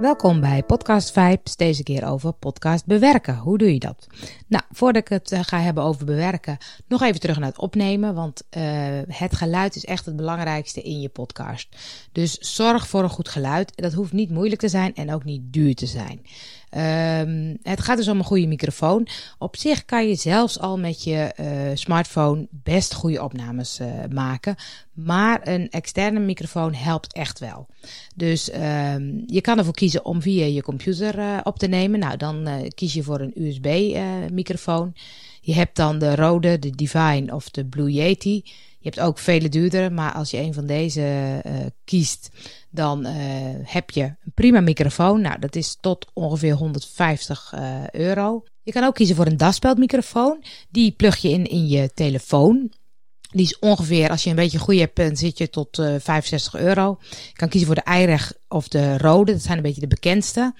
Welkom bij Podcast Vibes, deze keer over podcast bewerken. Hoe doe je dat? Nou, voordat ik het eh, ga hebben over bewerken, nog even terug naar het opnemen, want uh, het geluid is echt het belangrijkste in je podcast. Dus zorg voor een goed geluid. Dat hoeft niet moeilijk te zijn en ook niet duur te zijn. Um, het gaat dus om een goede microfoon. Op zich kan je zelfs al met je uh, smartphone best goede opnames uh, maken. Maar een externe microfoon helpt echt wel. Dus um, je kan ervoor kiezen om via je computer uh, op te nemen. Nou, dan kies je voor een USB-microfoon. je hebt dan de rode, de Divine of de Blue Yeti. Je hebt ook vele duurdere, maar als je een van deze uh, kiest, dan uh, heb je een prima microfoon. Nou, dat is tot ongeveer 150 uh, euro. Je kan ook kiezen voor een daspeldmicrofoon. Die plug je in in je telefoon. Die is ongeveer, als je een beetje goed hebt, zit je tot uh, 65 euro. Je kan kiezen voor de Eireg of de rode. Dat zijn een beetje de bekendste.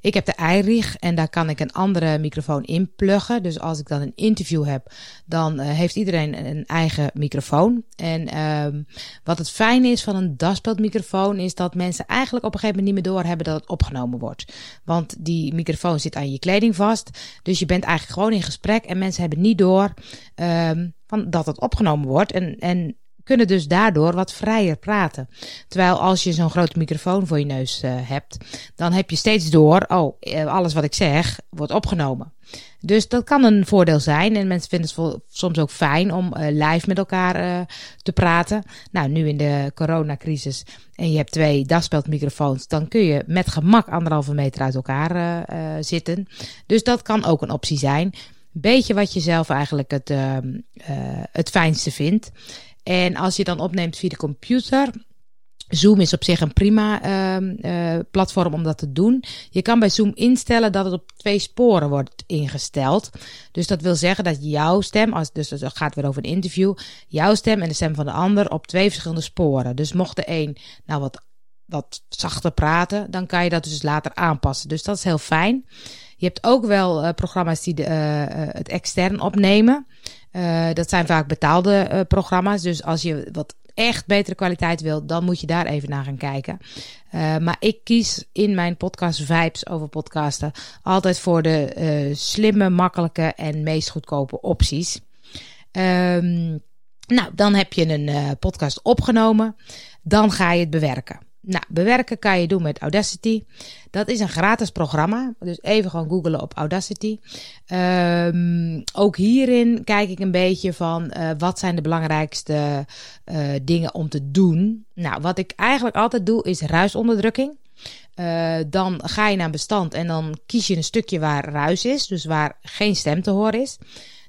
Ik heb de iRig en daar kan ik een andere microfoon in pluggen. Dus als ik dan een interview heb, dan uh, heeft iedereen een eigen microfoon. En um, wat het fijne is van een daspeldmicrofoon is dat mensen eigenlijk op een gegeven moment niet meer doorhebben dat het opgenomen wordt. Want die microfoon zit aan je kleding vast. Dus je bent eigenlijk gewoon in gesprek en mensen hebben niet door um, van dat het opgenomen wordt. En, en kunnen dus daardoor wat vrijer praten. Terwijl als je zo'n grote microfoon voor je neus uh, hebt, dan heb je steeds door, oh, eh, alles wat ik zeg wordt opgenomen. Dus dat kan een voordeel zijn. En mensen vinden het soms ook fijn om uh, live met elkaar te praten. Nou, nu in de coronacrisis en je hebt twee daspeldmicrofoons, dan kun je met gemak anderhalve meter uit elkaar zitten. Dus dat kan ook een optie zijn. Beetje wat je zelf eigenlijk het, het fijnste vindt. En als je dan opneemt via de computer. Zoom is op zich een prima uh, uh, platform om dat te doen. Je kan bij Zoom instellen dat het op twee sporen wordt ingesteld. Dus dat wil zeggen dat jouw stem, als, dus het gaat weer over een interview, jouw stem en de stem van de ander op twee verschillende sporen. Dus mocht de een nou wat, wat zachter praten, dan kan je dat dus later aanpassen. Dus dat is heel fijn. Je hebt ook wel uh, programma's die de, het extern opnemen. Uh, dat zijn vaak betaalde uh, programma's. Dus als je wat echt betere kwaliteit wilt, dan moet je daar even naar gaan kijken. Uh, maar ik kies in mijn podcast Vibes over podcasten altijd voor de slimme, makkelijke en meest goedkope opties. Um, nou, dan heb je een podcast opgenomen. Dan ga je het bewerken. Nou, bewerken kan je doen met Audacity. Dat is een gratis programma. Dus even gewoon googlen op Audacity. Um, ook hierin kijk ik een beetje van uh, wat zijn de belangrijkste uh, dingen om te doen. Nou, wat ik eigenlijk altijd doe is ruisonderdrukking. Uh, dan ga je naar bestand en dan kies je een stukje waar ruis is. Dus waar geen stem te horen is.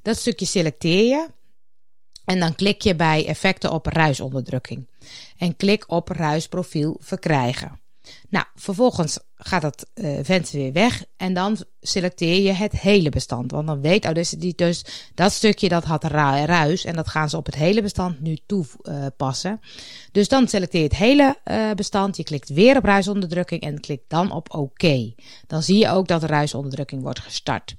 Dat stukje selecteer je. En dan klik je bij effecten op ruisonderdrukking. En klik op ruisprofiel verkrijgen. Nou, vervolgens gaat dat uh, venster weer weg en dan selecteer je het hele bestand. Want dan weet Audacity dus dat stukje dat had ruis en dat gaan ze op het hele bestand nu toepassen. Uh, dus dan selecteer je het hele uh, bestand, je klikt weer op ruisonderdrukking en klikt dan op OK. Dan zie je ook dat de ruisonderdrukking wordt gestart.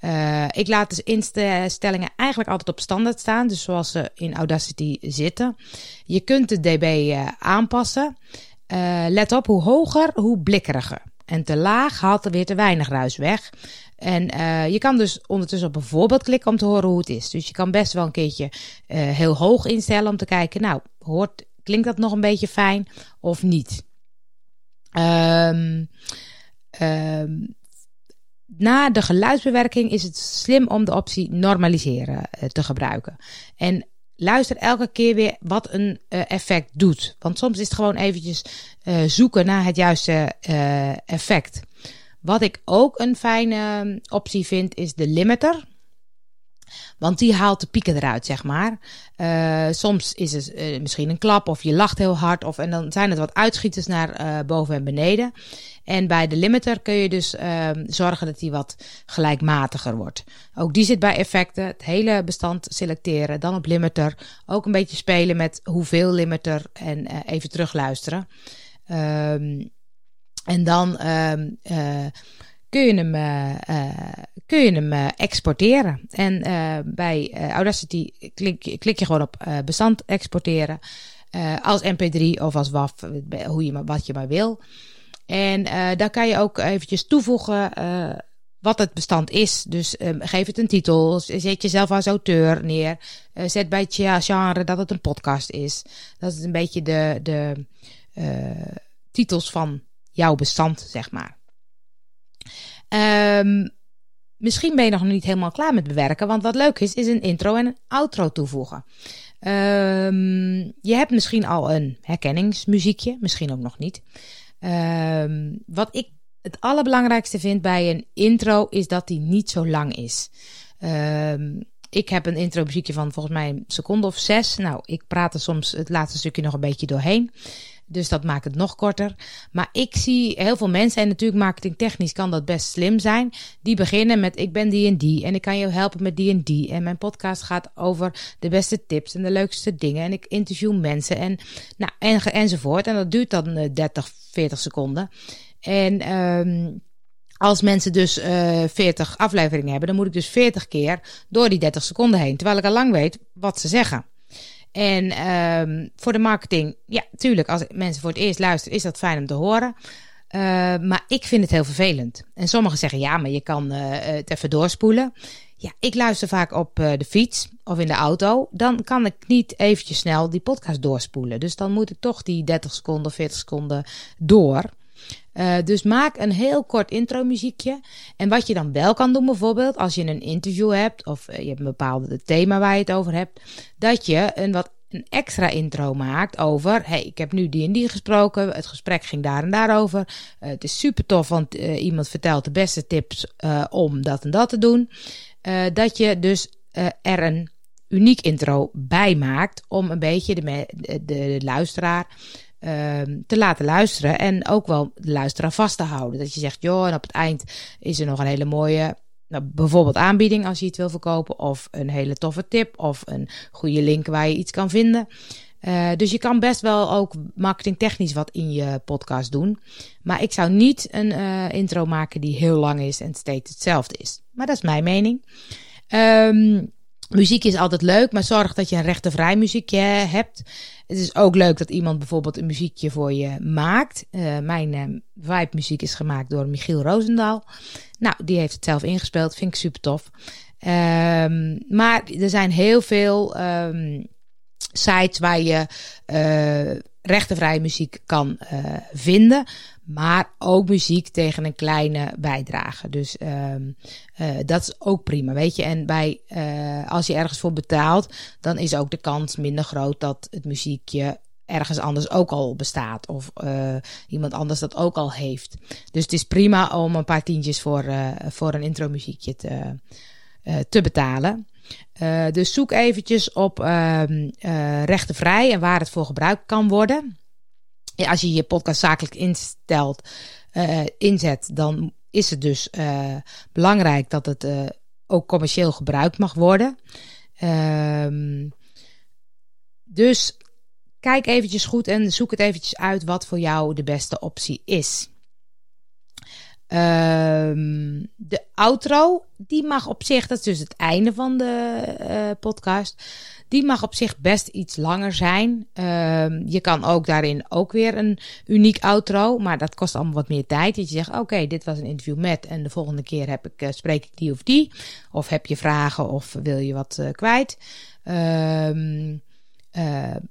Uh, ik laat de instellingen eigenlijk altijd op standaard staan, dus zoals ze in Audacity zitten. Je kunt de dB uh, aanpassen. Uh, let op, hoe hoger, hoe blikkeriger. En te laag haalt er weer te weinig ruis weg. En je kan dus ondertussen op bijvoorbeeld klikken om te horen hoe het is. Dus je kan best wel een keertje heel hoog instellen om te kijken, nou, hoort, klinkt dat nog een beetje fijn of niet? Um, um, na de geluidsbewerking is het slim om de optie normaliseren uh, te gebruiken. En luister elke keer weer wat een uh, effect doet. Want soms is het gewoon eventjes uh, zoeken naar het juiste effect. Wat ik ook een fijne optie vind is de limiter. Want die haalt de pieken eruit, zeg maar. Uh, soms is het uh, misschien een klap of je lacht heel hard. Of, en dan zijn het wat uitschieters naar uh, boven en beneden. En bij de limiter kun je dus zorgen dat die wat gelijkmatiger wordt. Ook die zit bij effecten. Het hele bestand selecteren. Dan op limiter. Ook een beetje spelen met hoeveel limiter. En even terugluisteren. Um, en dan um, kun je hem, uh, uh, kun je hem uh, exporteren. En bij Audacity klik, klik, je gewoon op bestand exporteren. als mp3 of als WAV, hoe je wat je maar wil. En daar kan je ook eventjes toevoegen wat het bestand is. Dus um, geef het een titel, zet jezelf als auteur neer. Zet bij genre dat het een podcast is. Dat is een beetje de, de titels van jouw bestand, zeg maar. Um, misschien ben je nog niet helemaal klaar met bewerken, want wat leuk is, is een intro en een outro toevoegen. Um, je hebt misschien al een herkenningsmuziekje, misschien ook nog niet. Um, wat ik het allerbelangrijkste vind bij een intro is dat die niet zo lang is. Ik heb een intro muziekje van volgens mij een seconde of zes. Nou, ik praat er soms het laatste stukje nog een beetje doorheen. Dus dat maakt het nog korter. Maar ik zie heel veel mensen, en natuurlijk marketingtechnisch kan dat best slim zijn. Die beginnen met ik ben die en die en ik kan je helpen met die en die. En mijn podcast gaat over de beste tips en de leukste dingen. En ik interview mensen en, nou, en, enzovoort. En dat duurt dan 30, eh, 40 seconden. En um, als mensen dus uh, 40 afleveringen hebben, dan moet ik dus 40 keer door die 30 seconden heen. Terwijl ik al lang weet wat ze zeggen. En um, voor de marketing, ja, tuurlijk, als mensen voor het eerst luisteren, is dat fijn om te horen. Uh, maar ik vind het heel vervelend. En sommigen zeggen, ja, maar je kan uh, het even doorspoelen. Ja, ik luister vaak op uh, de fiets of in de auto. Dan kan ik niet eventjes snel die podcast doorspoelen. Dus dan moet ik toch die 30 seconden of 40 seconden door. Uh, dus maak een heel kort intro muziekje. En wat je dan wel kan doen, bijvoorbeeld als je een interview hebt of uh, je hebt een bepaald thema waar je het over hebt, dat je een wat een extra intro maakt over, hey, ik heb nu die en die gesproken, het gesprek ging daar en daarover. Uh, het is super tof, want iemand vertelt de beste tips om dat en dat te doen. dat je dus er een uniek intro bij maakt om een beetje de, de, luisteraar te laten luisteren. En ook wel de luisteraar vast te houden. Dat je zegt, joh, en op het eind is er nog een hele mooie, nou, bijvoorbeeld aanbieding als je iets wil verkopen. Of een hele toffe tip. Of een goede link waar je iets kan vinden. Uh, dus je kan best wel ook marketingtechnisch wat in je podcast doen. Maar ik zou niet een uh, intro maken die heel lang is en steeds hetzelfde is. Maar dat is mijn mening. Um, Muziek is altijd leuk, maar zorg dat je een rechtenvrij muziekje hebt. Het is ook leuk dat iemand bijvoorbeeld een muziekje voor je maakt. Uh, mijn uh, vibe muziek is gemaakt door Michiel Roosendaal. Nou, die heeft het zelf ingespeeld. Vind ik super tof. Um, maar er zijn heel veel um, sites waar je uh, muziek kan vinden. Maar ook muziek tegen een kleine bijdrage. Dus um, uh, dat is ook prima, weet je. En bij, uh, als je ergens voor betaalt, dan is ook de kans minder groot dat het muziekje ergens anders ook al bestaat. Of uh, iemand anders dat ook al heeft. Dus het is prima om een paar tientjes voor, voor een intro muziekje te, te betalen. dus zoek eventjes op uh, rechtenvrij en waar het voor gebruikt kan worden als je je podcast zakelijk instelt, uh, inzet, dan is het dus uh, belangrijk dat het uh, ook commercieel gebruikt mag worden. Um, dus kijk eventjes goed en zoek het eventjes uit wat voor jou de beste optie is. Um, de outro, die mag op zich, dat is dus het einde van de uh, podcast. Die mag op zich best iets langer zijn. Um, je kan ook daarin ook weer een uniek outro, maar dat kost allemaal wat meer tijd. Dat je zegt, oké, dit was een interview met en de volgende keer heb ik, uh, spreek ik die of die. Of heb je vragen of wil je wat uh, kwijt. Um,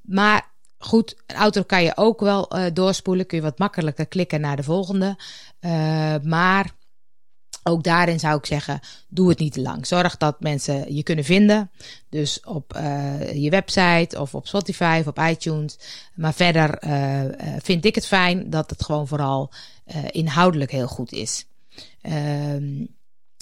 maar goed, een outro kan je ook wel doorspoelen. Kun je wat makkelijker klikken naar de volgende. Uh, maar ook daarin zou ik zeggen, doe het niet te lang. Zorg dat mensen je kunnen vinden. Dus op uh, je website of op Spotify of op iTunes. Maar verder uh, vind ik het fijn dat het gewoon vooral inhoudelijk heel goed is. Ehm,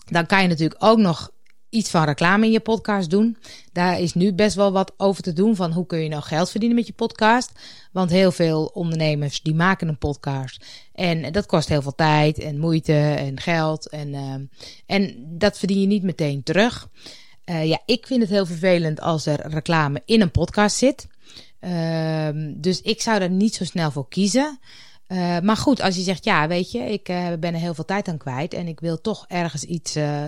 dan kan je natuurlijk ook nog iets van reclame in je podcast doen. Daar is nu best wel wat over te doen van hoe kun je nou geld verdienen met je podcast. Want heel veel ondernemers die maken een podcast en dat kost heel veel tijd en moeite en geld en, uh, en dat verdien je niet meteen terug. Uh, ja, ik vind het heel vervelend als er reclame in een podcast zit. Uh, dus ik zou er niet zo snel voor kiezen. Uh, maar goed, als je zegt, ja, weet je, ik uh, ben er heel veel tijd aan kwijt en ik wil toch ergens iets uh,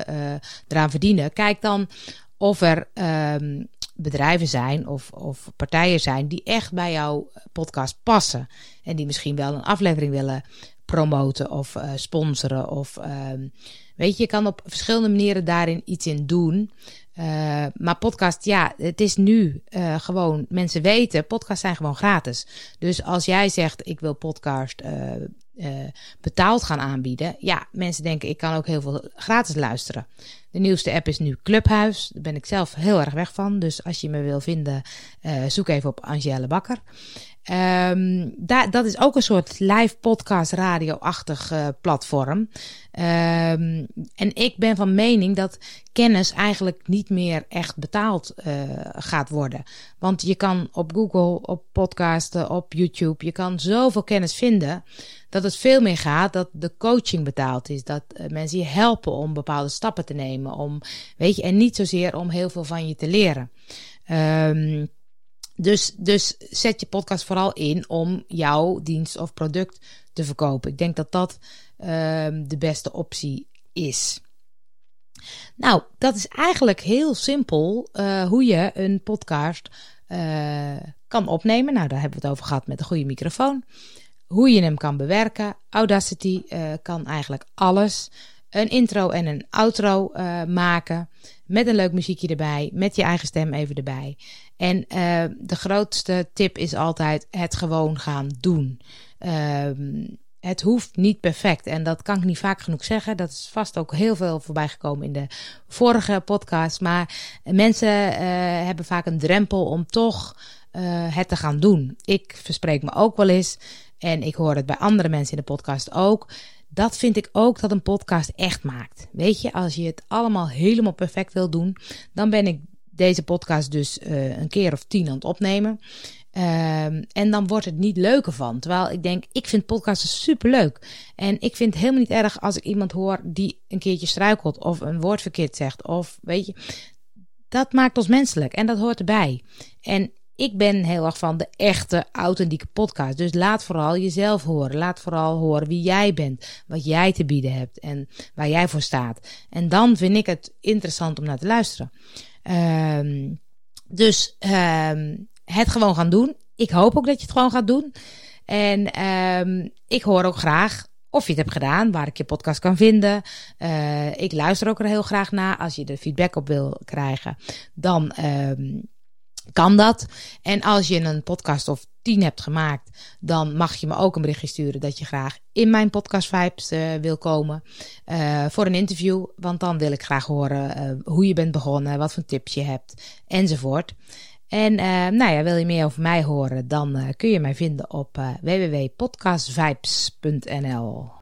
eraan verdienen. Kijk dan of er um, bedrijven zijn of, of partijen zijn die echt bij jouw podcast passen. En die misschien wel een aflevering willen promoten of sponsoren. Of, ehm, weet je, je kan op verschillende manieren daarin iets in doen. Uh, maar podcast, ja, het is nu uh, gewoon, mensen weten, podcasts zijn gewoon gratis. Dus als jij zegt, ik wil podcast uh, betaald gaan aanbieden, ja, mensen denken, ik kan ook heel veel gratis luisteren. De nieuwste app is nu Clubhuis, daar ben ik zelf heel erg weg van. Dus als je me wil vinden, zoek even op Angèle Bakker. Um, daar, dat is ook een soort live podcast radio-achtig uh, platform. Um, en ik ben van mening dat kennis eigenlijk niet meer echt betaald uh, gaat worden. Want je kan op Google, op podcasten, op YouTube, je kan zoveel kennis vinden dat het veel meer gaat dat de coaching betaald is. Dat uh, mensen je helpen om bepaalde stappen te nemen. Om, weet je, en niet zozeer om heel veel van je te leren. Um, dus, dus zet je podcast vooral in om jouw dienst of product te verkopen. Ik denk dat dat uh, de beste optie is. Nou, dat is eigenlijk heel simpel uh, hoe je een podcast uh, kan opnemen. Nou, daar hebben we het over gehad met een goede microfoon. Hoe je hem kan bewerken. Audacity uh, kan eigenlijk alles. Een intro en een outro maken. Met een leuk muziekje erbij. Met je eigen stem even erbij. En uh, de grootste tip is altijd het gewoon gaan doen. Uh, het hoeft niet perfect. En dat kan ik niet vaak genoeg zeggen. Dat is vast ook heel veel voorbij gekomen in de vorige podcast. Maar mensen uh, hebben vaak een drempel om toch uh, het te gaan doen. Ik verspreek me ook wel eens. En ik hoor het bij andere mensen in de podcast ook. Dat vind ik ook dat een podcast echt maakt. Weet je, als je het allemaal helemaal perfect wil doen, dan ben ik deze podcast dus uh, een keer of tien aan het opnemen. Um, en dan wordt het niet leuker van. Terwijl ik denk, ik vind podcasten super leuk. En ik vind het helemaal niet erg als ik iemand hoor die een keertje struikelt of een woord verkeerd zegt. Of weet je, dat maakt ons menselijk en dat hoort erbij. En ik ben heel erg van de echte, authentieke podcast. Dus laat vooral jezelf horen. Laat vooral horen wie jij bent. Wat jij te bieden hebt en waar jij voor staat. En dan vind ik het interessant om naar te luisteren. Um, dus um, het gewoon gaan doen. Ik hoop ook dat je het gewoon gaat doen. En um, ik hoor ook graag of je het hebt gedaan, waar ik je podcast kan vinden. Uh, ik luister ook er heel graag naar. Als je er feedback op wil krijgen, dan kan dat. En als je een podcast of tien hebt gemaakt, dan mag je me ook een berichtje sturen dat je graag in mijn podcast Vibes uh, wil komen uh, voor een interview. Want dan wil ik graag horen uh, hoe je bent begonnen, wat voor tips je hebt enzovoort. En nou ja, wil je meer over mij horen, dan kun je mij vinden op www.podcastvibes.nl.